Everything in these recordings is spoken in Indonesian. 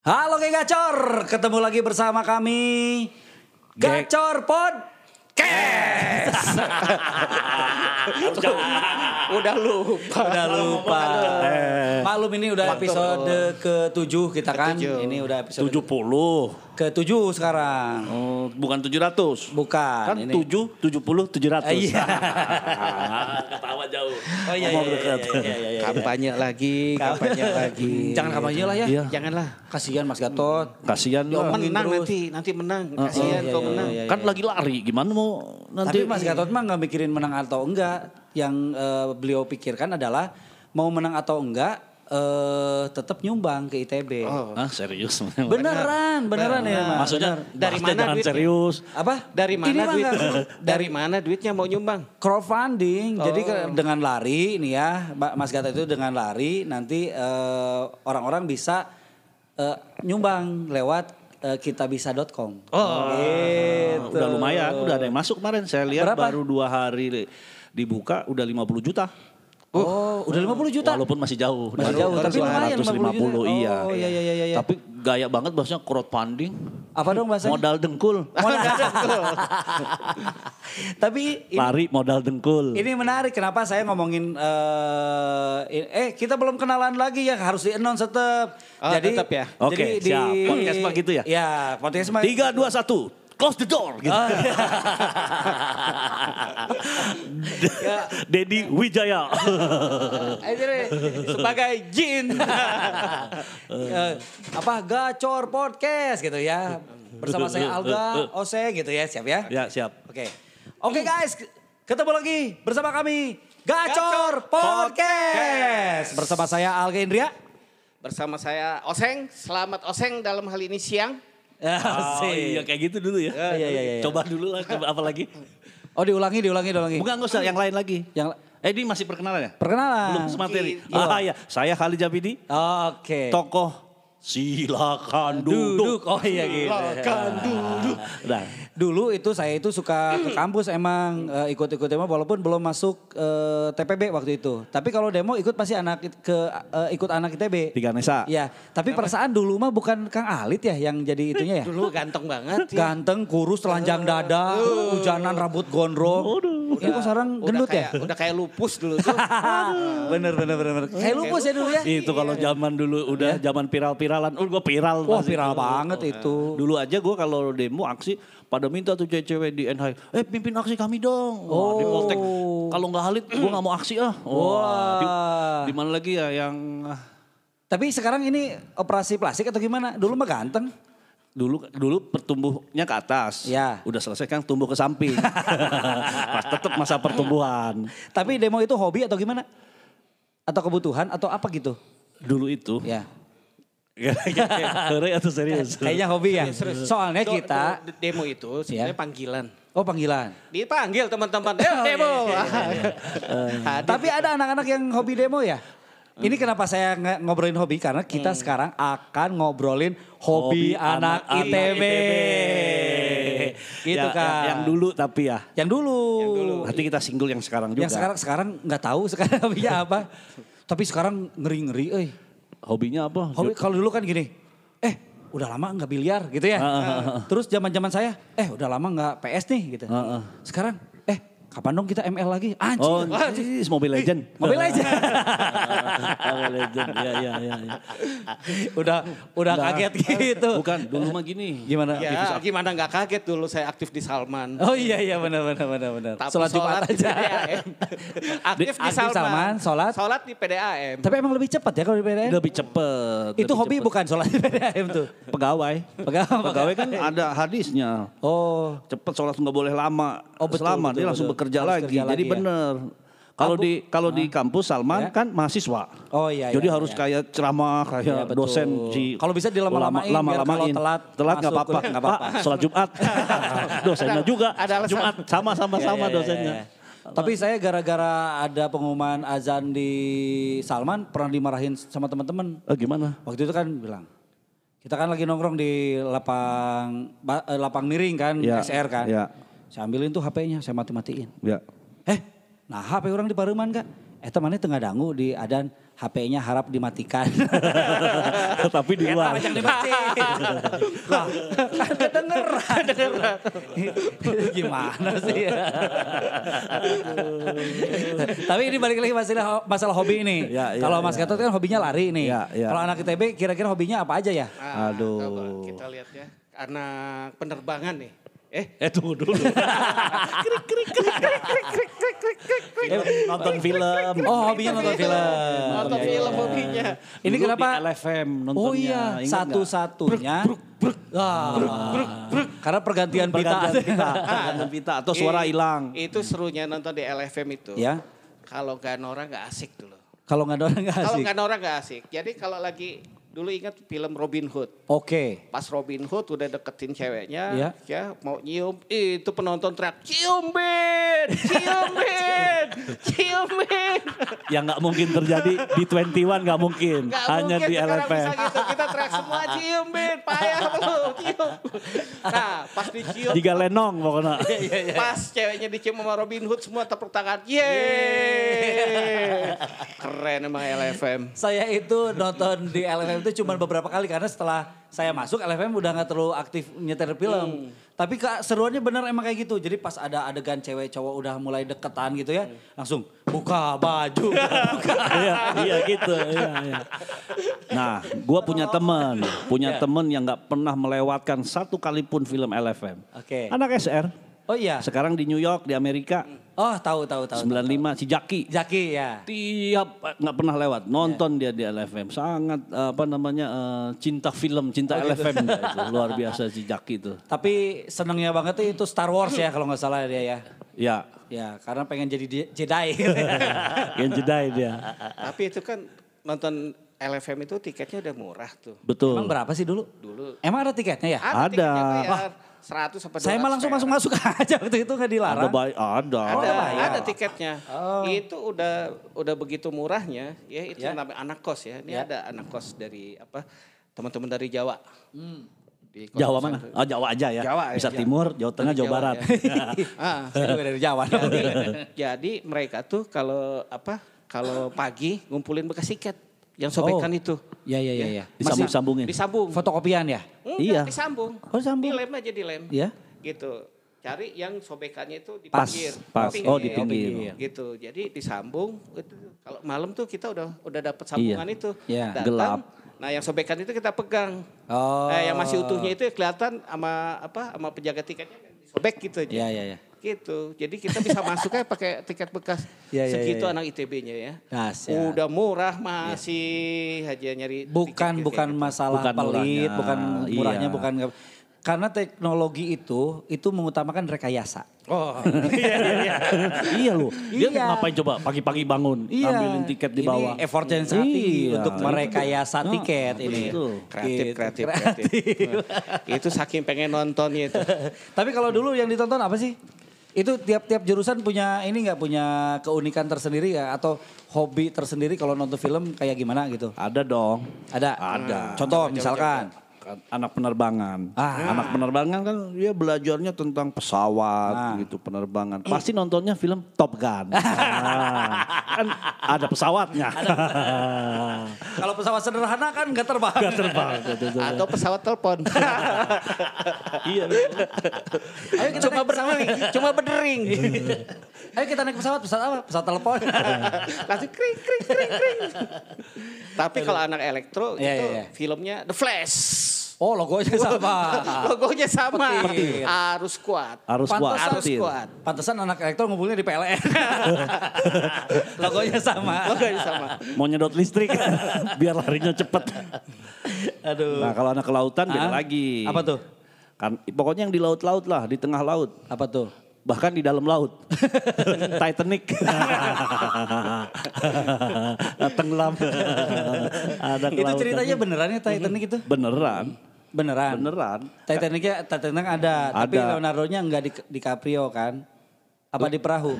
Halo geng Gacor, ketemu lagi bersama kami Gacor Podcast. Udah lupa. udah lupa. Maklum ini udah episode ke-7 kita kan. Ketujuh. Ini udah episode 70. ke-7 sekarang. Oh, bukan 700. Bukan. Kan ini. 7, 70, 700. Ah, iya. Ketawa jauh. Oh iya, iya, iya, iya, iya, iya. Kampanye lagi, kampanye lagi. Jangan kampanye lah ya. Iya. Janganlah. Kasihan Mas Gatot. Kasihan. Ngomongin menang terus. nanti, nanti menang. Oh, Kasihan iya, kau iya, menang. iya, iya. Kan lagi lari, gimana mau nanti? Tapi Mas Gatot mah nggak mikirin menang atau enggak. Yang eh, beliau pikirkan adalah mau menang atau enggak eh tetap nyumbang ke ITB. Oh. Ah, serius. Beneran, beneran ya Mas. Maksudnya Bener. Dari mana jangan duitnya? serius. Apa? Dari Ini mana mah duit? Dari mana duitnya mau nyumbang? crowdfunding. Jadi Oh. dengan lari nih ya, Mbak Mas Gatot itu dengan lari nanti eh, orang-orang bisa eh, nyumbang lewat eh, kitabisa.com. Oh. Gitu. Udah lumayan, udah ada yang masuk kemarin. Saya lihat Berapa? baru dua hari dibuka udah 50 juta. Oh, udah 50 juta. Walaupun masih jauh. Masih Baru jauh, tapi lumayan 250, 50 juta. iya. Oh, iya, iya, iya, iya. Tapi gaya banget bahasanya crowdfunding. Apa dong bahasanya? Modal dengkul. Tapi ini, Lari modal dengkul. ini menarik kenapa saya ngomongin eh, eh kita belum kenalan lagi ya harus di announce tetap. Oh, tetep ya? Oke, jadi siap. Podcast mah gitu ya? Ya, podcast mah. Tiga, dua, satu. Close the door. Gitu. Ah. Ya. Dedi Wijaya. Sebagai jin. Eh, apa gacor podcast gitu ya bersama saya Alga Ose gitu ya siap ya ya, siap. oke oke guys ketemu lagi bersama kami gacor podcast bersama saya Alga Indria Bersama saya Oseng, selamat Oseng dalam hal ini siang. Oh, iya kayak gitu dulu ya. Iya, iya, iya. Coba dulu lah, coba apa lagi? oh diulangi diulangi diulangi Bukan nggak usah, yang lain lagi. yang Eh ini masih perkenalan ya? perkenalan Belum materi. Iya. Ah ya, saya Khalid Jabidi, oke tokoh silakan duduk. duduk oh iya gitu Silakan duduk. Nah, Dulu itu saya itu suka ke kampus emang eh, ikut-ikut demo walaupun belum masuk eh, TPB waktu itu. Tapi kalau demo ikut pasti anak ke eh, ikut anak ITB. Tiga Nesa. Iya, tapi perasaan dulu mah bukan Kang Alit ya yang jadi itunya ya. Dulu ganteng banget. ya. Ganteng, kurus, telanjang dada, hujanan rambut gondrong. Ini kok sekarang gendut kayak, ya? Udah kayak lupus dulu tuh. bener, bener, bener, bener. Kayak lupus ya dulu ya? Itu kalau zaman dulu udah zaman viral-viralan. Oh, gue viral. Wah viral banget itu. Dulu aja gue kalau demo aksi pada minta tuh cewek-cewek di NH, eh pimpin aksi kami dong. Wah, di Poltek. Kalau nggak Halid, gue nggak mau aksi ah. Wah. Di, di mana lagi ya yang ah, Tapi sekarang ini operasi plastik atau gimana? Dulu mah ganteng. dulu dulu pertumbuhnya ke atas. Ya. Udah selesai kan tumbuh ke samping. Pas tetap masa pertumbuhan. Tapi demo itu hobi atau gimana? Atau kebutuhan atau apa gitu? Dulu itu. Ya. Heureuy atau serius? Kayaknya hobi ya. Soalnya Do- kita, do- demo itu sebenarnya panggilan. oh panggilan. Dipanggil teman-teman, "Ayo demo. Hadir. Tapi ada anak-anak yang hobi demo ya? Ini kenapa saya ngobrolin hobi karena Hmm. kita sekarang akan ngobrolin hobi, anak, ITB. Gitu Ya, kan. ya, Yang dulu tapi ya. Yang dulu. Yang dulu. Nanti kita single yang sekarang juga. Yang sekarang sekarang nggak tahu sekarang hobinya apa. Tapi sekarang ngeri-ngeri euy. Hobinya apa? Hobi kalau dulu kan gini. Eh, udah lama nggak biliar gitu ya. Terus zaman-zaman saya, eh udah lama nggak PS nih gitu. Heeh. Sekarang, eh kapan dong kita ML lagi? Anjir. Oh, ini Mobile Legend. Mobil aja. Mobile Legend. Ya, ya, ya. ya. udah udah Nah, kaget gitu. Bukan, dulu mah gini. Gimana? Ya, gimana nggak kaget dulu saya aktif di Salman. Oh iya iya benar benar benar benar. Tapi Sholat Jumat di aja. Aktif di Aktif Salman, Salman. sholat. Sholat di PDAM. Tapi emang lebih cepat ya kalau di PDAM? Lebih cepet. Itu lebih hobi cepet. bukan sholat di PDAM tuh. Pegawai. Pegawai. Pegawai kan ada hadisnya. Oh. Cepet sholat nggak boleh lama. Oh, betul, Selama betul, dia langsung betul. bekerja Harus lagi. Jadi lagi ya. bener. Kalau di kalau di kampus Salman Ya. kan mahasiswa. Oh iya. Jadi iya, harus iya. kayak ceramah kayak Iya, betul. dosen si Kalau bisa dilama-lamain, biar kalau telat telat nggak apa-apa nggak apa-apa. Sholat Jumat dosennya juga Ada alasan. Jumat sama sama Iya, sama iya, iya, dosennya iya. Tapi saya gara-gara ada pengumuman azan di Salman pernah dimarahin sama teman-teman. Eh, gimana Waktu itu kan bilang, kita kan lagi nongkrong di lapang eh, lapang miring kan, Ya, SR kan. ya. Saya ambilin tuh HP-nya, saya mati-matiin. ya Eh, nah HP orang di Pareman kak. Eh temannya tengah dangu di adan HP-nya harap dimatikan. Tapi di luar. Pajang di masjid. Lah, kan kedengeran. Gimana sih ya? Tapi ini balik lagi masalah, masalah hobi ini. Ya, ya, Kalau Mas ya. Gatot kan hobinya lari nih. Ya, ya. Kalau anak ITB kira-kira hobinya apa aja ya? Ah, Aduh. coba kita lihat ya. Anak penerbangan nih. Eh, Eh tunggu dulu. Eh, nonton film. Oh hobinya nonton film. nonton Iya, film hobinya. Ini Dulu kenapa? Di LFM nontonnya. Oh iya, Ingat nggak? satu-satunya. Ah, karena pergantian pita. Pergantian pita. Pergantian pita atau suara hilang. Itu serunya nonton di LFM itu. ya, Kalau gak Nora gak asik dulu. kalau nggak ada orang nggak Kalau asik. gak Nora gak asik. Jadi kalau lagi dulu ingat film Robin Hood. Oke. Pas Robin Hood udah deketin ceweknya, Iya. ya mau nyium, itu penonton teriak, cium Ben, cium Ben, cium Ben. Yang nggak mungkin terjadi di 21 nggak mungkin. Gak Hanya mungkin di LFM. bisa gitu, kita semua cium Ben, payah lu, cium. Nah pas dicium, Jika lenong pokoknya. pas ceweknya dicium sama Robin Hood semua tepuk tangan, yeay. Keren emang LFM. Saya itu nonton di LFM itu cuma beberapa kali karena setelah saya masuk LFM udah nggak terlalu aktif nyetir film. Tapi kak seruannya bener emang kayak gitu. Jadi pas ada adegan cewek cowok udah mulai deketan gitu ya, langsung buka baju. buka. Iya, iya gitu. Iya, iya. Nah, gua punya temen, punya Ya. temen yang nggak pernah melewatkan satu kali pun film LFM. Oke. Anak SR, Oh iya. sekarang di New York, di Amerika, Oh tahu tahu tahu. 95 si Jaki. Jaki ya. Tiap nggak pernah lewat, nonton dia di LFM. Sangat apa namanya eh, cinta film, cinta Oh, gitu. LFM dia itu. Luar biasa si Jaki itu. Tapi senengnya banget tuh itu Star Wars ya kalau nggak salah dia ya. Ya, Ya karena pengen jadi di- Jedi. yang jedai dia. Tapi itu kan nonton LFM itu tiketnya udah murah tuh. Betul. Emang berapa sih dulu? Dulu. Emang ada tiketnya ya? Ada, Ada. tiketnya bayar 100 sampai 200 Saya mah langsung masuk-masuk aja waktu itu nggak Ada dilarang. baik, ada. Ada, Oh, bayar. ada tiketnya. Oh. Itu udah udah begitu murahnya, ya itu Ya. namanya anak kos ya. Ini Ya. ada anak kos dari apa? Teman-teman dari Jawa. Di kos-kosan Jawa mana? Oh Jawa aja ya. Jawa, ya. Bisa timur, Jawa tengah, Jawa, Jawa, barat. ya. Ah, Saya juga dari Jawa. jadi, jadi mereka tuh kalau apa? Kalau pagi ngumpulin bekas tiket yang sobekan Oh. itu. Iya iya iya. Ya. Disambung-sambungin. Disambung. Fotokopian ya? Enggak, Iya. disambung. Oh, disambung. Dilem aja dilem. Iya. Gitu. Cari yang sobekannya itu di Pas, pinggir. pas. Oh, di Pinggir. pinggir. Gitu. Jadi disambung. Itu, kalau malam tuh kita udah udah dapat sambungan Iya. itu. Iya. Datang, Gelap. Nah, yang sobekan itu kita pegang. Oh. Eh, yang masih utuhnya itu kelihatan sama apa? Sama penjaga tiketnya sobek gitu aja. Iya iya iya. Gitu. Jadi kita bisa masuknya pakai tiket bekas. Iya, iya, Segitu iya. anak ITB-nya ya. Dahsyat. Udah murah masih aja nyari Bukan tiket kayak bukan gitu. masalah Bukan pelit, murahnya, bukan murahnya, iya. bukan karena teknologi itu itu mengutamakan rekayasa. Oh. iya loh. Dia Iya. ngapain coba pagi-pagi bangun, ambilin tiket di Ini bawah. effort yang sangat tinggi Iya. untuk merekayasa Itu- tiket ini. betul. kreatif, Gitu. kreatif, kreatif. itu saking pengen nontonnya itu. Tapi kalau dulu yang ditonton apa sih? Itu tiap-tiap jurusan punya ini nggak punya keunikan tersendiri ya atau hobi tersendiri kalau nonton film kayak gimana gitu? Ada dong. Ada. Ada. Contoh misalkan. Kan Anak penerbangan. Ah. Anak penerbangan kan dia belajarnya tentang pesawat Ah. gitu penerbangan. Pasti nontonnya film Top Gun. Nah, kan ada pesawatnya. Kalau pesawat sederhana kan nggak terbang. Gak terbang. Atau pesawat telepon. iya. Ayo kita cuma pesawat. berdering, cuma berdering. Ayo kita naik pesawat, pesawat apa? Pesawat telepon. Langsung kring kring kring kring. Tapi kalau anak elektro Iya, itu iya, iya. filmnya The Flash. Oh logonya sama. Logonya sama. Petir. Harus kuat. Harus kuat. Pantesan- Harus kuat. Pantesan anak elektro ngumpulnya di PLN. logonya sama. Logonya sama. Mau nyedot listrik biar larinya cepet. Aduh. Nah kalau anak kelautan beda Ah, lagi. apa tuh? Kan pokoknya yang di laut-laut lah, di tengah laut. Apa tuh? Bahkan di dalam laut. Titanic. Tenggelam. Ada itu ceritanya beneran ya Titanic itu? Beneran. Beneran. Beneran. Titanicnya Titanic ada, tapi Ada. Leonardo-nya enggak di, di Caprio kan? Apa di perahu?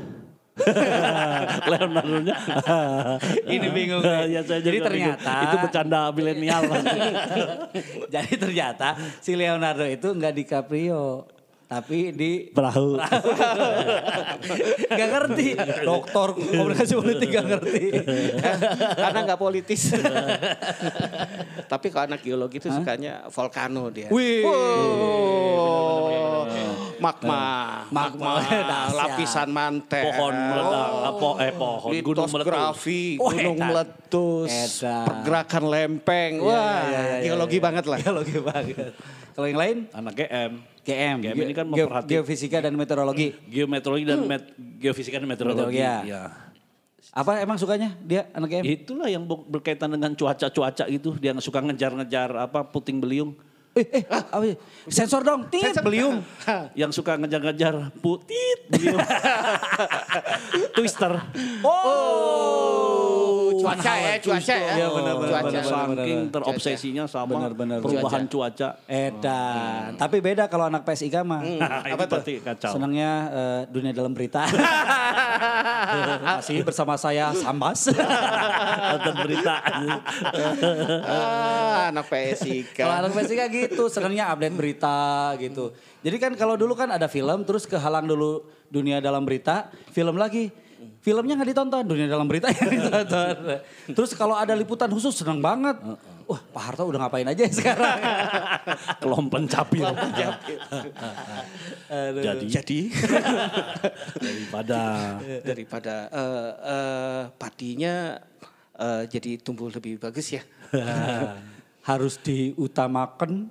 Leonardo-nya. Ini bingung. ya, saya Jadi juga bingung. ternyata- Itu bercanda milenial. Jadi ternyata si Leonardo itu enggak di Caprio. Tapi di Perahu. Gak ngerti. Doktor komunikasi politik gak ngerti. Karena nggak politis. Tapi kalau anak geologi itu sukanya volcano dia. Wih. Wow. Magma. Magma. Lapisan mantel. Pohon meledak, apa eh pohon gunung meletus. Oh, gunung meletus, pergerakan lempeng. Iya, Wah, iya, iya, geologi banget lah. Geologi banget. Kalau yang lain Anak GM. GM. GM ini kan Ge- memperhati- Geofisika dan meteorologi. Geometeorologi dan met- geofisika dan meteorologi. Ya. Ya. Apa emang sukanya dia anak GM? Itulah yang ber- berkaitan dengan cuaca-cuaca gitu. Dia suka ngejar-ngejar apa puting beliung. Eh, eh, apa ya? Sensor dong, tit, beliung. Yang suka ngejar-ngejar putit beliung. Twister. Oh, cuaca ya, cuaca ya. Iya, benar, benar, Cuaca. benar, benar. Saking terobsesinya sama Benar, benar, perubahan cuaca. Edan. Tapi beda kalau anak PSIK mah. Apa Apa tuh? kacau. Senangnya eh, dunia dalam berita. Masih bersama saya Sambas. Nonton berita. Ah, anak PSIK. kalau anak PSIK gitu, senangnya update berita gitu. Jadi kan kalau dulu kan ada film, terus kehalang dulu dunia dalam berita, film lagi. Filmnya nggak ditonton, dunia dalam berita yang ditonton. Terus kalau ada liputan khusus senang banget. Wah Pak Harto udah ngapain aja ya sekarang. Kelompen capil. Aduh. Jadi, Jadi daripada daripada eh, eh, padinya eh, jadi tumbuh lebih bagus ya. harus diutamakan.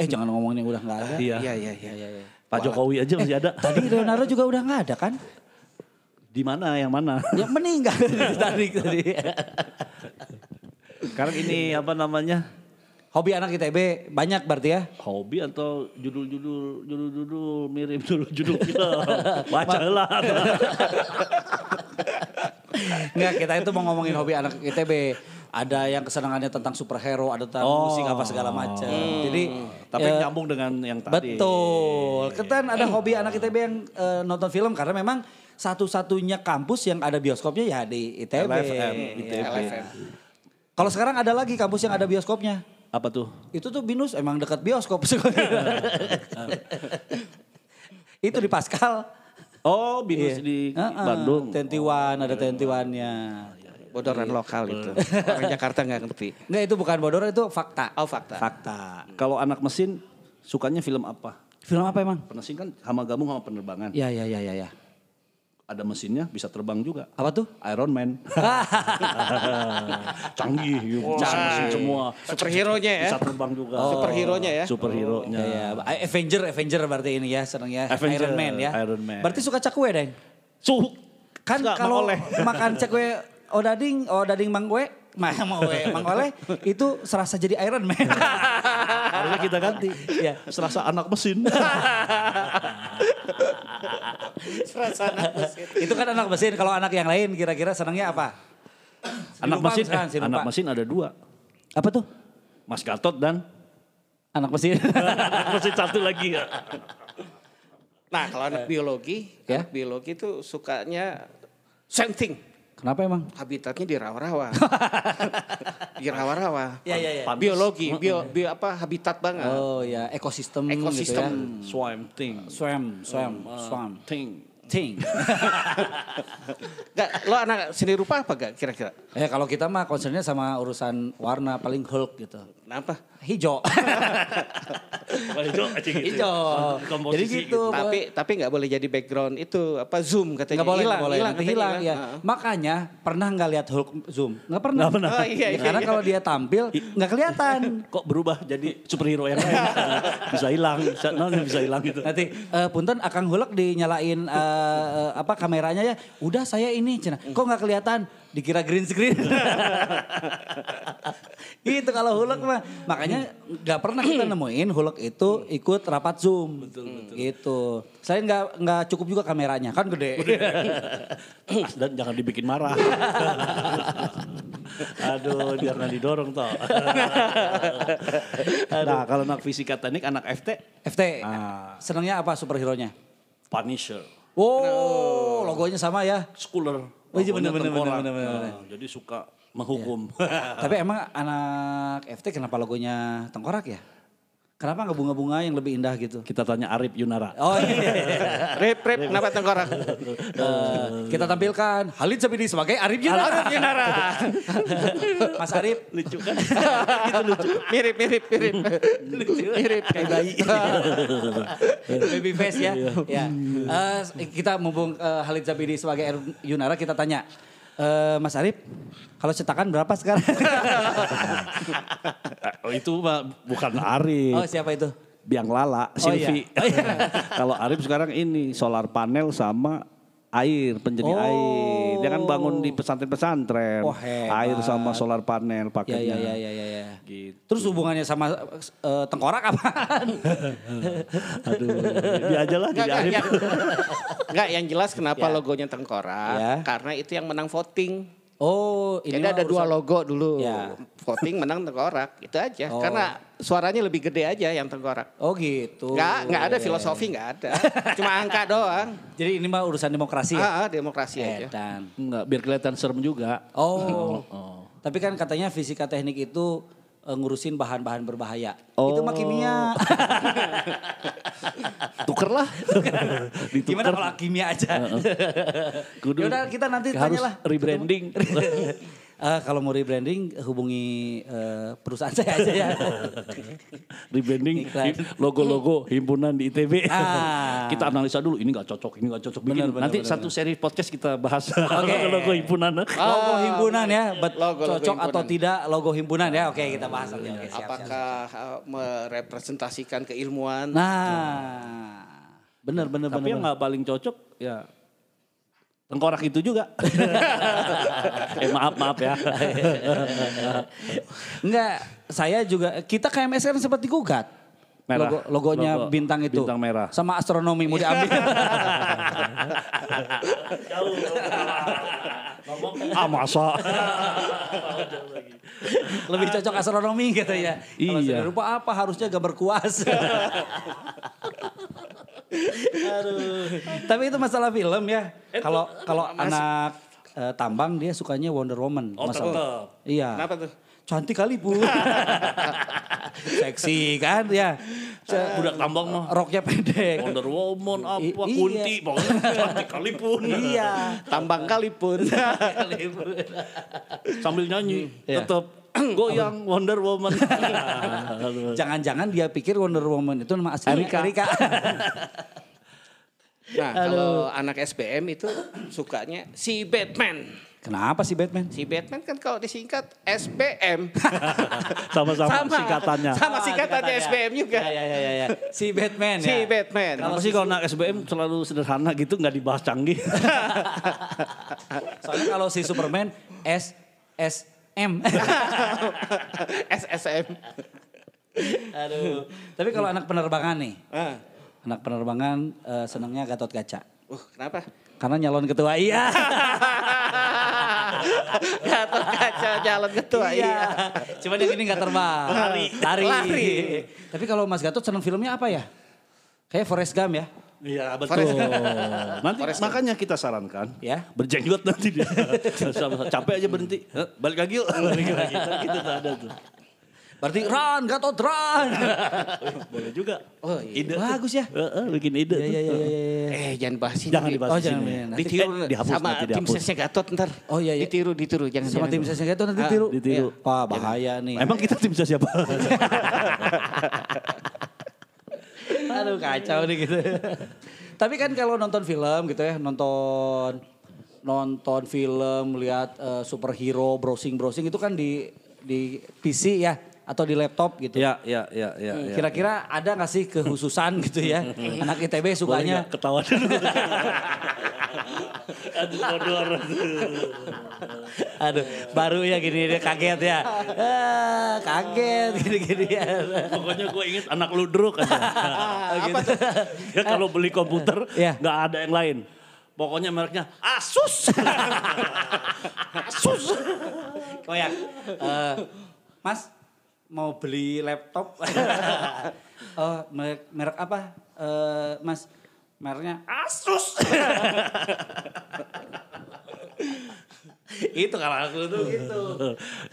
eh jangan ngomongin yang udah nggak ada. Iya. Iya, iya, iya. Pak Jokowi aja masih ada. Tadi Leonardo juga udah nggak ada kan? Di mana yang mana? Yang meninggal tadi tadi. Sekarang ini apa namanya? Hobi anak ITB banyak berarti ya? Hobi atau judul-judul judul-judul mirip judul-judul film. Baca lah. Enggak, kita itu mau ngomongin hobi anak ITB. Ada yang kesenangannya tentang superhero, ada tentang Oh. musik apa segala macam. Jadi Tapi eh, nyambung dengan yang tadi. Betul. Kan ada hobi anak ITB yang eh, nonton film karena memang satu-satunya kampus yang ada bioskopnya ya di ITB. LFM, Iya. ITB. LFM. Kalau sekarang ada lagi kampus yang ada bioskopnya. Apa tuh? Itu tuh Binus emang dekat bioskop. Itu di Pascal. Oh, binus Iya. di Heeh, Bandung. Tentiwan, ada Tentiwannya. Bodoran lokal itu. Orang Jakarta nggak ngerti. Enggak itu bukan bodor itu fakta. Oh fakta. Fakta. Kalau anak mesin sukanya film apa? Film apa emang? Mesin kan sama gabung sama penerbangan. Ya ya ya ya ya. Ada mesinnya bisa terbang juga. Apa tuh? Iron Man. Canggih, bisa mesin semua. Superhero-nya ya. Bisa terbang juga. Superhero-nya ya. Superhero-nya. Ya, ya. Avenger, Avenger berarti ini ya seneng ya. Avenger, Iron Man ya. Iron Man. Berarti suka cakwe deng. Suh. Kan kalau makan cakwe odading, odading mangwe, mah mangwe, mangoleh itu serasa jadi Iron Man. Harusnya kita ganti. Iya. Serasa anak mesin. itu kan anak mesin. Kalau anak yang lain kira-kira senangnya apa? anak Lupa mesin, misalkan, eh, si anak mesin ada dua. Apa tuh? Mas Gatot dan Anak mesin. anak mesin satu lagi ya. Nah kalau anak biologi, Ya. anak biologi itu sukanya same thing. Kenapa emang? Habitatnya di rawa-rawa. di rawa-rawa. Ya ya ya. Biologi, bio, bio apa habitat banget. Oh ya, ekosistem, Ekosistem. gitu ya. Swam thing. Swam, swam, swam. Thing. Ting. Gak, lo anak seni rupa apa gak kira-kira? eh kalau kita mah concernnya sama urusan warna paling Hulk gitu. Kenapa? Hijau. Hijau, Hijau. Komposisi Jadi gitu. Tapi tapi nggak boleh jadi background itu apa zoom katanya Nggak boleh, hilang, nggak boleh. hilang, hilang, ya. Heeh. Makanya pernah nggak lihat Hulk zoom? Nggak pernah. Nggak pernah. Oh, iya, Ya, iya, karena iya. kalau dia tampil nggak kelihatan. Kok berubah jadi superhero yang lain? bisa hilang, bisa, bisa hilang gitu. Nanti eh, punten Akang Hulk dinyalain eh, eh, apa kameranya ya. Udah saya ini cina. Kok nggak kelihatan? Dikira green screen. itu kalau Hulk mah. Makanya nggak pernah kita nemuin Hulk itu ikut rapat zoom. Gitu. Saya nggak nggak cukup juga kameranya kan gede. Dan jangan dibikin marah. Aduh, biar nggak didorong toh. nah, kalau anak fisika teknik, anak FT, FT. Ah. Senangnya apa superhero-nya? Punisher, Wow, logonya sama ya. Schooler. Oh, iya, bener, bener, bener, bener, bener. Nah, jadi suka menghukum. Tapi emang anak FT kenapa logonya tengkorak ya? Kenapa nggak bunga-bunga yang lebih indah gitu? Kita tanya Arif Yunara. Oh iya. Rip, rip, kenapa tengkorak? Eh, kita tampilkan Halid Sabidi sebagai Arif Yunara. Arif Yunara. Mas Arif. Lucu kan? mirip, mirip, mirip. Mirip. Kayak bayi. Baby face ya. ya. Eh, kita mumpung eh, Halid Zabidi sebagai Arif Yunara kita tanya. Eh, Mas Arif, kalau cetakan berapa sekarang? Oh, itu bukan Arif. oh siapa itu? Biang Lala, Oh, iya. Silvi. Kalau Arif sekarang ini solar panel sama air, penjernih Oh. air. Dia kan bangun di pesantren-pesantren. Oh, hebat. air sama solar panel Ya pakainya. ya ya ya ya. ya. Gitu. Terus hubungannya sama eh, tengkorak apaan? Aduh, dia aja lah Enggak, jadi enggak, yang, enggak, yang jelas kenapa Ya. logonya tengkorak. Ya. Karena itu yang menang voting. Oh, ini Jadi ada dua urusan- logo dulu. Ya. Voting menang tengkorak. Itu aja. Oh. Karena suaranya lebih gede aja yang tengkorak. Oh gitu. Enggak, enggak ada Ya, ya, filosofi enggak ada. Cuma angka doang. ya. Jadi ini mah urusan demokrasi ya. Ah, ah, demokrasi aja. Edan. Enggak, biar kelihatan serem juga. Oh. Oh. Tapi kan katanya fisika teknik itu eh, ngurusin bahan-bahan berbahaya. Oh. Itu mah kimia. Tuker lah. Gimana kalau kimia aja? Kudu- Yaudah kita nanti harus tanyalah. rebranding. Eh, kalau mau rebranding hubungi eh, perusahaan saya aja ya. rebranding logo-logo himpunan di ITB. Ah. kita analisa dulu ini nggak cocok, ini nggak cocok. Bikin. Benar, benar, Nanti benar, satu seri podcast kita bahas Oke. logo himpunan. logo himpunan ya, bet- Logo- logo cocok atau himpunan. tidak logo himpunan ya. Oke, kita bahas nanti. Oke, siap, siap. Apakah uh, merepresentasikan keilmuan? Nah, benar benar Tapi benar. yang nggak paling cocok ya tengkorak itu juga. eh maaf maaf ya. Enggak, saya juga kita KMS kan sempat digugat. Merah. Logo, logonya Logo bintang itu. bintang merah. Sama astronomi mau diambil. ah masa. Lebih cocok astronomi gitu ya. Kalau Iya. seni rupa apa harusnya gambar kuas. Aduh. Tapi itu masalah film ya. Kalau kalau anak eh, tambang dia sukanya Wonder Woman. Oh, Masalah- tetep. Iya. Kenapa tuh? Cantik kali bu. Seksi kan ya. Budak tambang mah. Roknya pendek. Wonder Woman apa I- iya. kunti pokoknya cantik sekalipun. iya. Tambang kali pun. Sambil nyanyi Iya. tetap goyang Wonder Woman. Jangan-jangan dia pikir Wonder Woman itu nama aslinya Erika. Erika. Nah, kalau anak SBM itu sukanya si Batman. Kenapa sih Batman? Si Batman kan kalau disingkat SBM. Sama-sama singkatannya. Sama Ah, singkatannya SBM juga. Ya, ya, ya, ya, ya. Si Batman ya. Si Batman. Kenapa sih kalau anak SBM selalu sederhana gitu nggak dibahas canggih? Soalnya kalau si Superman S S M. SSM. Aduh. Tapi kalau anak penerbangan nih, Ah. anak penerbangan eh, senangnya Gatot Kaca. Uh, kenapa? Karena nyalon ketua iya. Gatot kaca jalan ketua. Iya. Cuma yang ini gak terbang. Lari. Lari. Lari. Tapi kalau Mas Gatot senang filmnya apa ya? Kayak Forrest Gump ya. Iya betul. Nanti makanya kita sarankan Ya. berjenggot nanti dia. Capek aja berhenti. Eh, Balik lagi yuk. Balik lagi. Kan gitu tuh ada tuh. Berarti run, Gatot run. Boleh juga. Oh, iya. Ide. Bagus ya. Eh, eh, bikin ide. Iya, tuh. iya, iya, iya. iya. Eh jangan bahas ini. Jangan Di- dibahas Oh, jangan, sini. jangan. Ditiru Eh, dihapus sama nanti tim sesnya Gatot ntar. Oh, iya, iya. Ditiru, ditiru. Jangan, Sama jangan. tim sesnya Gatot nanti Ah, tiru. Ditiru. Wah bahaya nih. Emang kita tim siapa? Aduh kacau nih gitu. Tapi kan kalau nonton film gitu ya, nonton nonton film, lihat eh, superhero, browsing-browsing itu kan di di PC ya atau di laptop gitu. ya, ya, ya, ya. ya. Kira-kira ada gak sih kehususan gitu ya? Anak ITB sukanya ketawa dulu. Aduh, bodor. Aduh, baru ya gini dia kaget ya. Ah, kaget gini-gini ya. Pokoknya gue inget anak ludruk aja. Apa tuh? ya kalau beli komputer Iya. nggak ada yang lain. Pokoknya mereknya Asus. Asus. Oh ya, eh, Mas mau beli laptop? oh, merek, merek apa? Eh, mas, mereknya Asus. itu kalau aku tuh gitu.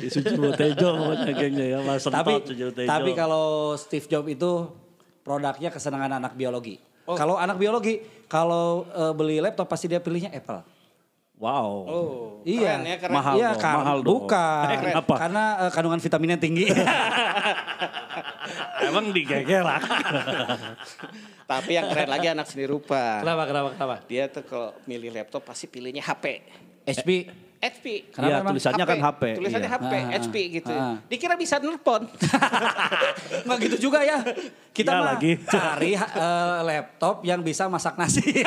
Sujiwo Tejo pokoknya gengnya ya. Mas tapi Sentot, Sujiwo Tejo. tapi kalau Steve Jobs itu produknya kesenangan anak biologi. Kalau anak biologi, kalau eh, beli laptop pasti dia pilihnya Apple. Wow. Oh, Iya, keren ya, keren. Mahal iya, dong, kan- mahal dong. Bukan, Eh, kenapa? karena eh, kandungan vitaminnya tinggi. Emang digegerak. Tapi yang keren lagi anak seni rupa. kenapa, kenapa, kenapa? Dia tuh kalau milih laptop pasti pilihnya HP. HP. HP. Kenapa Iya, emang? tulisannya kan HP. Tulisannya iya. HP, Ah, HP gitu. ah. Dikira bisa nelpon. Nggak gitu juga ya. Kita Iya mah lagi. cari eh, laptop yang bisa masak nasi.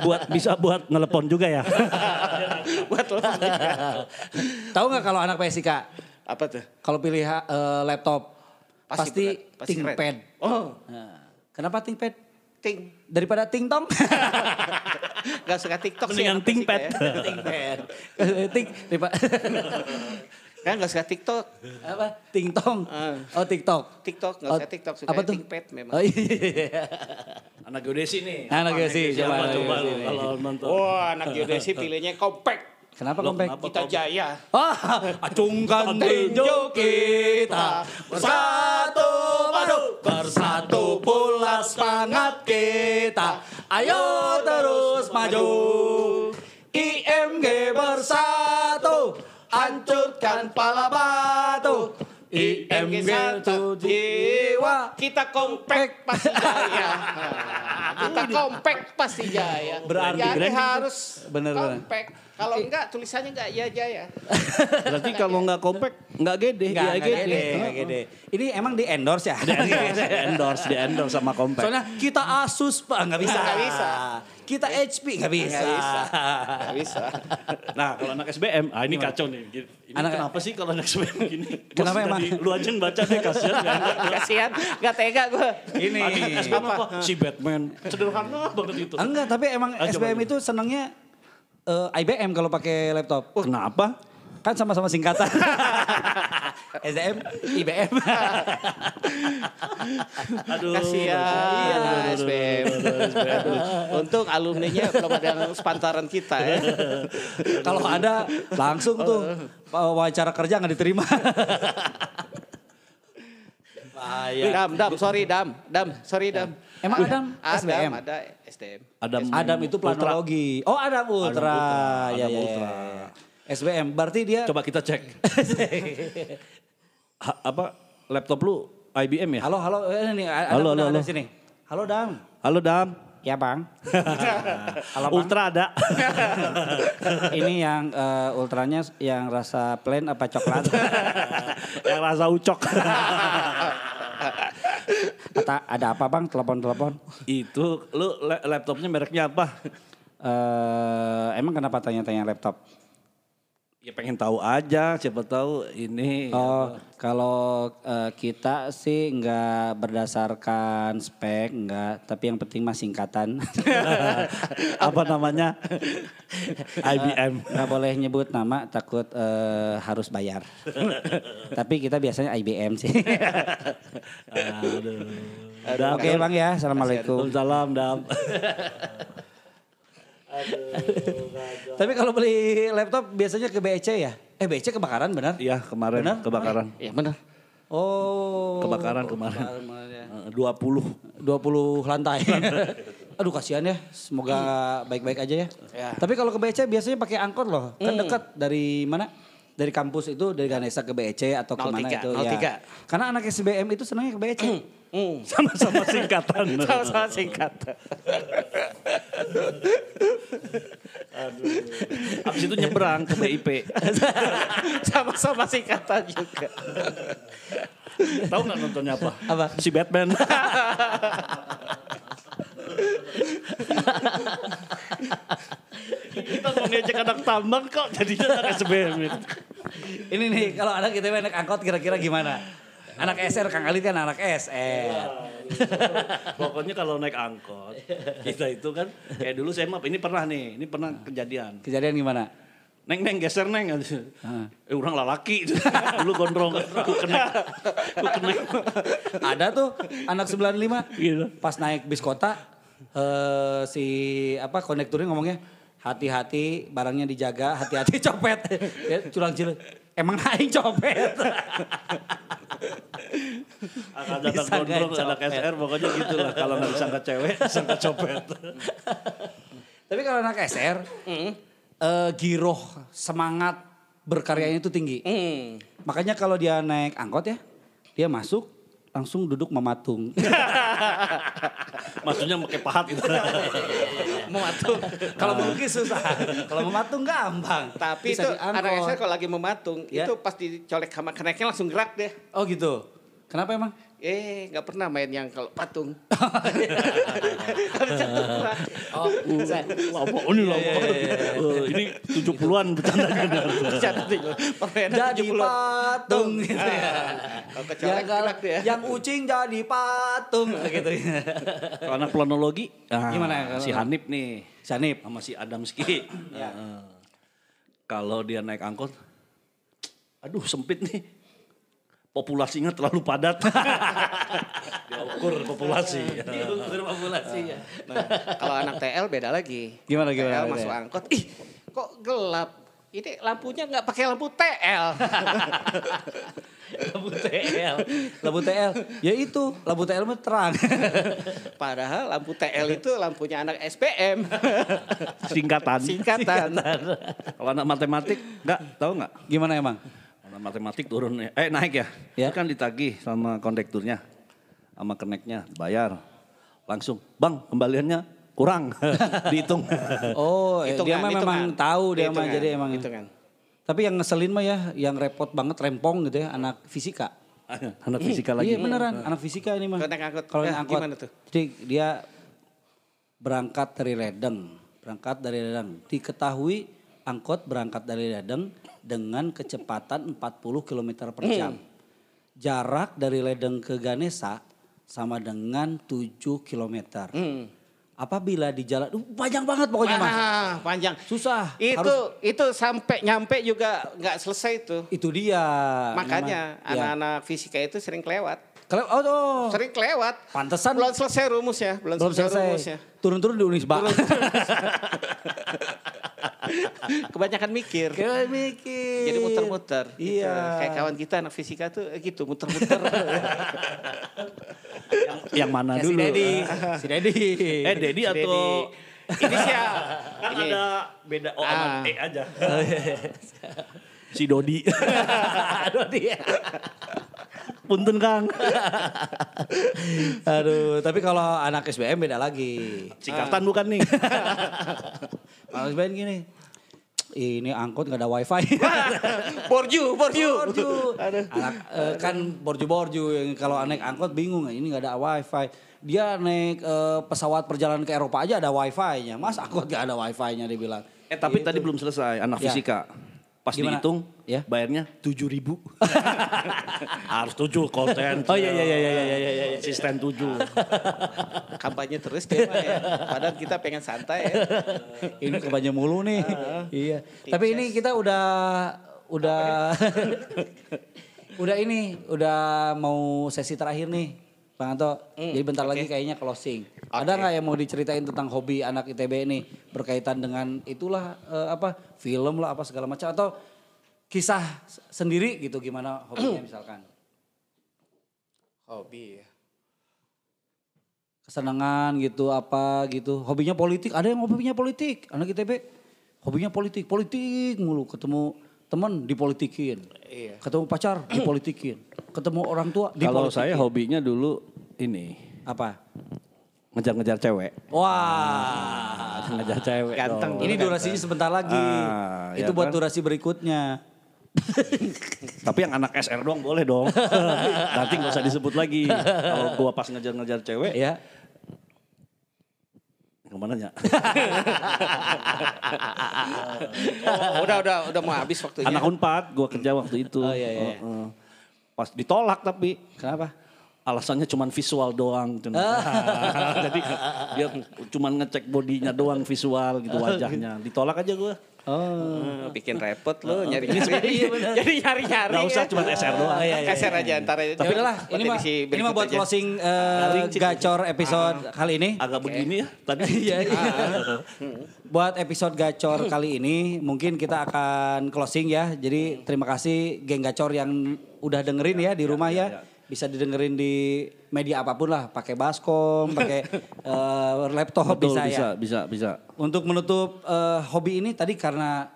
Buat bisa buat ngelepon juga ya. Buat telepon. Tahu nggak kalau anak PSIK Apa tuh? kalau pilih eh, laptop Pasti pasti, pasti. ThinkPad. Oh, Nah, kenapa ThinkPad? ting. Daripada TingTong? Gak suka TikTok sih. Mendingan ThinkPad. ya. ThinkPad. Think daripada Kan gak suka TikTok. apa? TingTong. Ah. Oh, TikTok. TikTok gak Oh, suka TikTok. Suka apa tuh? Memang. Oh iya. Anak geodesi nih. Anak geodesi, coba, coba kalau nonton. Wah, anak geodesi pilihnya compact. Kenapa Loh, kompak? kenapa? Kita jaya. Ah, acungkan tinju kita bersatu padu bersatu pula semangat kita ayo terus maju IMG bersatu hancurkan pala batu IMG satu jiwa Kita compact pasti jaya. Kita compact pasti jaya. Berarti Jadi harus Bener, bener. Kalau enggak tulisannya enggak ya jaya. Berarti kalau nggak kompak nggak gede. Enggak, ya enggak gede, enggak gede. Ini emang di endorse ya? Di endorse, di endorse, di endorse sama kompak. Soalnya kita Asus pak nggak bisa. Nggak bisa. Kita HP nggak bisa. Nggak bisa. Enggak bisa. Nah kalau anak SBM, ah ini kacau nih. Ini Anak- kenapa sih kalau anak SBM gini? Kenapa emang? Lu aja yang baca deh kasihan. ya. Kasihan, enggak tega gue. Ini. SBM apa? Si Batman. Sederhana banget itu. Enggak, tapi emang SBM itu senangnya eh, IBM kalau pakai laptop. Kenapa? Kan sama-sama singkatan. SDM, IBM. Aduh. Kasihan aduh, SBM. aduh, Untung alumninya belum ada yang sepantaran kita ya. kalau ada langsung tuh wawancara kerja nggak diterima. Bahaya. Dam, dam, sorry dam, dam, sorry dam. Emang Adam Adam, SBM? ada SDM. Adam, Adam itu planologi. Oh, Adam Ultra. Ultra, Ya, Adam ya, Ultra. ya. SBM. Berarti dia Coba kita cek. Ha- apa laptop lu IBM ya? Halo, halo. Eh, Ini ada Halo, halo, ada halo. sini. Halo, Dam. Halo Dam. Ya, Bang. Halo, Bang. Ultra ada. Ini yang eh, ultranya yang rasa plain apa coklat? yang rasa ucok. Kata ada apa, Bang? Telepon-telepon. Itu lu la- laptopnya mereknya apa? Eh, emang kenapa tanya-tanya laptop? Ya pengen tahu aja, siapa tahu ini. Oh, kalau eh, kita sih nggak berdasarkan spek, nggak. Tapi yang penting mah singkatan. apa namanya? IBM. Nggak boleh nyebut nama, takut eh, harus bayar. Tapi kita biasanya IBM sih. Aduh. Aduh, Oke bang ya, assalamualaikum. Salam Dam. Tapi kalau beli laptop biasanya ke BEC ya? Eh BEC kebakaran benar? Iya kemarin Benar? kebakaran. Iya benar. Oh. Kebakaran kemarin. Eh, 20. 20 lantai. Aduh kasihan ya, semoga baik-baik aja ya. Ya. Tapi kalau ke BEC biasanya pakai angkot loh, kan dekat dari mana? Dari kampus itu dari Ganesa ke BEC atau ke mana 03, itu 03. ya. Karena anak SBM itu senangnya ke BEC. Hmm. Sama-sama singkatan. Sama-sama singkat. Habis itu nyebrang ke BIP. Sama-sama singkatan juga. Tahu nggak nontonnya apa? Apa? Si Batman. Kita mau ngejek anak tambang kok jadinya anak SBM. Ini nih kalau anak kita naik angkot kira-kira gimana? Anak SR Kang Ali kan anak SR. Pokoknya kalau naik angkot, kita itu kan kayak dulu saya mah ini pernah nih, ini pernah kejadian. Kejadian gimana? Neng neng geser neng. Ah. Eh orang lalaki dulu gondrong. Ku kena. Ku kena. Ada tuh anak 95 Gitu. pas naik bis kota eh si apa konekturnya ngomongnya hati-hati barangnya dijaga, hati-hati copet. ya, culang cilik. Emang aing copet. Akan datang gondrong anak. SR pokoknya gitu lah. Kalau nggak disangka cewek, disangka copet. Tapi kalau anak SR, eh, giroh, semangat berkaryanya itu tinggi. Hmm. Makanya kalau dia naik angkot ya, dia masuk langsung duduk mematung. Maksudnya pakai pahat gitu. Mematung. kalau mungkin susah, kalau mematung gampang. Tapi Bisa itu anak SR kalau lagi mematung, Ya. itu pas dicolek sama keneknya langsung gerak deh. Oh gitu. Kenapa emang? Eh, nggak pernah main yang kalau patung. Oh, saya- Lama, ini lama. Eh, Ini 70-an bercandanya. Bercanda tuh. Permainan jadi 70-an. patung gitu ya. Kalau Yang, kecolek gerak dia. yang ucing jadi patung gitu ya. Kalau anak planologi, ah, Gimana kalau- si Hanif nih. Sanip. sama si Adamski. Ya. Heeh. Kalau dia naik angkot, aduh sempit nih. Populasinya terlalu padat. dia ukur populasi. Diukur populasinya. Nah, kalau anak TL beda lagi. Gimana, gimana, TL beda? masuk angkot, ih kok gelap. Ini lampunya nggak pakai lampu TL. Lampu TL. Lampu TL. Ya itu, lampu TL mah terang. Padahal lampu TL itu lampunya anak SPM. Singkatan. Singkatan. Kalau anak matematik, enggak tahu nggak? Gimana emang? Anak matematik turun, eh naik ya. Ya. Kan ditagih sama kondekturnya, sama keneknya, bayar. Langsung, bang kembaliannya kurang, dihitung. Oh, eh, dia mah memang tahu dia mah Hitungan, jadi emang. hitungan. Tapi yang ngeselin mah ya, yang repot banget rempong gitu ya, anak fisika. Anak fisika lagi. Iya beneran, anak fisika ini mah. Kalau naik angkot, Kalau ya, naik angkot. gimana tuh? Jadi dia berangkat dari Ledeng, berangkat dari Ledeng. Diketahui angkot berangkat dari Ledeng dengan kecepatan 40 km per jam. Hmm. Jarak dari Ledeng ke Ganesa sama dengan 7 km. Hmm. Apabila di jalan, uh, panjang banget pokoknya. Ah, panjang. Susah. Itu Harus- itu sampai nyampe juga nggak selesai itu. itu dia. Makanya Nama- ya. anak-anak fisika itu sering kelewat. Kalau oh, oh. Sering kelewat. Pantesan Belum selesai rumusnya, belum, belum selesai, rumusnya. selesai. Turun-turun di Unisba. Kebanyakan mikir. Kayak mikir. Jadi muter-muter. gitu. Iya. Kayak kawan kita anak fisika tuh eh, gitu muter-muter. Yang mana Kayak si dulu? Dedi. Si Dedi. Eh Dedi Si atau Ini siapa? kan Ini. ada beda O Ah. sama E aja. si Dodi. Aduh dia. Punten Kang. Aduh, tapi kalau anak SBM beda lagi. Singkatan bukan nih. Kalau SBM gini. Ini angkot nggak ada wifi. Borju, borju. borju. Anak eh, kan borju-borju yang kalau naik angkot bingung ini nggak ada wifi. Dia naik eh, pesawat perjalanan ke Eropa aja ada wifi-nya. Mas angkot nggak ada wifi-nya dia bilang. Eh tapi Gitu. tadi belum selesai anak Ya. fisika. Pas Gimana? dihitung Ya. bayarnya tujuh ribu. Harus tujuh konten. Oh iya iya iya iya iya iya. iya. Asisten tujuh. Kampanye terus ya. Padahal kita pengen santai ya. Ini kebanyakan mulu nih. iya. Tapi ini kita udah udah udah ini udah mau sesi terakhir nih. Bang Anto, jadi bentar lagi kayaknya closing. Ada nggak yang mau diceritain tentang hobi anak ITB ini berkaitan dengan itulah eh, apa film lah apa segala macam atau kisah sendiri gitu gimana hobinya misalkan? Hobi ya. kesenangan gitu apa gitu. Hobinya politik ada yang hobinya politik anak ITB hobinya politik politik mulu ketemu teman dipolitikin Iya. ketemu pacar dipolitikin ketemu orang tua Kalau dipolitikin saya hobinya dulu ini apa ngejar-ngejar cewek. wah Ngejar cewek. Ganteng. dong. ini durasinya sebentar lagi Ah, itu ya buat kan? durasi berikutnya Tapi yang anak SR doang boleh dong. Nanti nggak usah disebut lagi. Kalau gua pas ngejar-ngejar cewek, ya ke mana ya? Oh, udah udah udah mau habis waktunya. Anak unpad, gua kerja waktu itu. Oh, iya, iya. Heeh. Pas ditolak tapi kenapa alasannya cuman visual doang. Cun. Jadi dia cuman ngecek bodinya doang visual gitu wajahnya. Ditolak aja gua. Oh. bikin repot lo nyari Iya, nyari. Jadi nyari nyari. Nggak usah cuma SR doang. Oh, iya, iya, Kasar iya, aja ntar. Tapi udahlah, ini mah ini mah buat closing eh, gacor episode kali ini. Agak begini ya tadi. Iya, iya. Buat episode gacor kali ini mungkin kita akan closing ya. Jadi terima kasih geng gacor yang udah dengerin ya di rumah ya. Bisa didengerin di media apa pun lah, pakai baskom, pakai eh, laptop Betul, bisa, bisa, ya. bisa, bisa. Untuk menutup eh, hobi ini tadi karena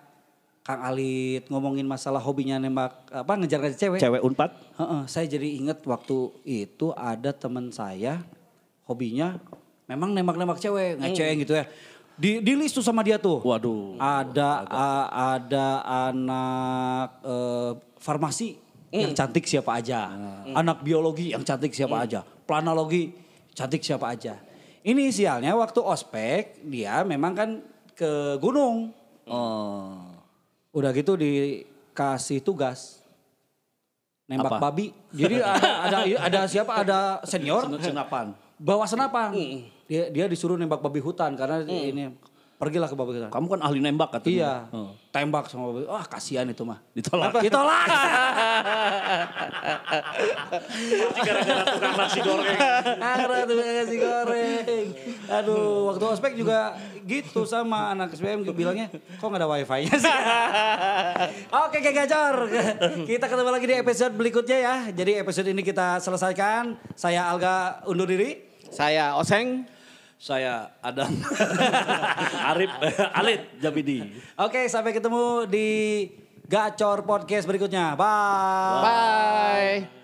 Kang Alit ngomongin masalah hobinya nembak apa ngejar-ngejar cewek. Cewek unpad. Heeh, saya jadi inget waktu itu ada teman saya hobinya memang nembak-nembak cewek, ngeceng gitu ya. Di di list tuh sama dia tuh. Waduh. Ada a- ada anak eh, farmasi yang cantik siapa aja. Anak biologi yang cantik siapa aja. Planologi cantik siapa aja. Inisialnya waktu ospek dia memang kan ke gunung. Oh. Udah gitu dikasih tugas nembak Apa? babi. Jadi ada ada ada siapa? Ada senior Senapan. bawa senapan. Dia dia disuruh nembak babi hutan karena ini pergilah ke babi hutan. Kamu kan ahli nembak katanya. Iya. Oh. Tembak sama babi. Wah, kasihan itu mah. Ditolak. Ditolak. Gara-gara tukang nasi goreng. Arah tuh nasi goreng. Aduh, waktu ospek juga gitu sama anak SPM bilangnya, kok nggak ada wifi-nya sih? Oke, Kek Gacor. Kita ketemu lagi di episode berikutnya ya. Jadi episode ini kita selesaikan. Saya Alga undur diri. Saya Oseng. Saya Adam. Arif, Alit Jabidi. Oke, sampai ketemu di Gacor Podcast berikutnya. Bye. Bye.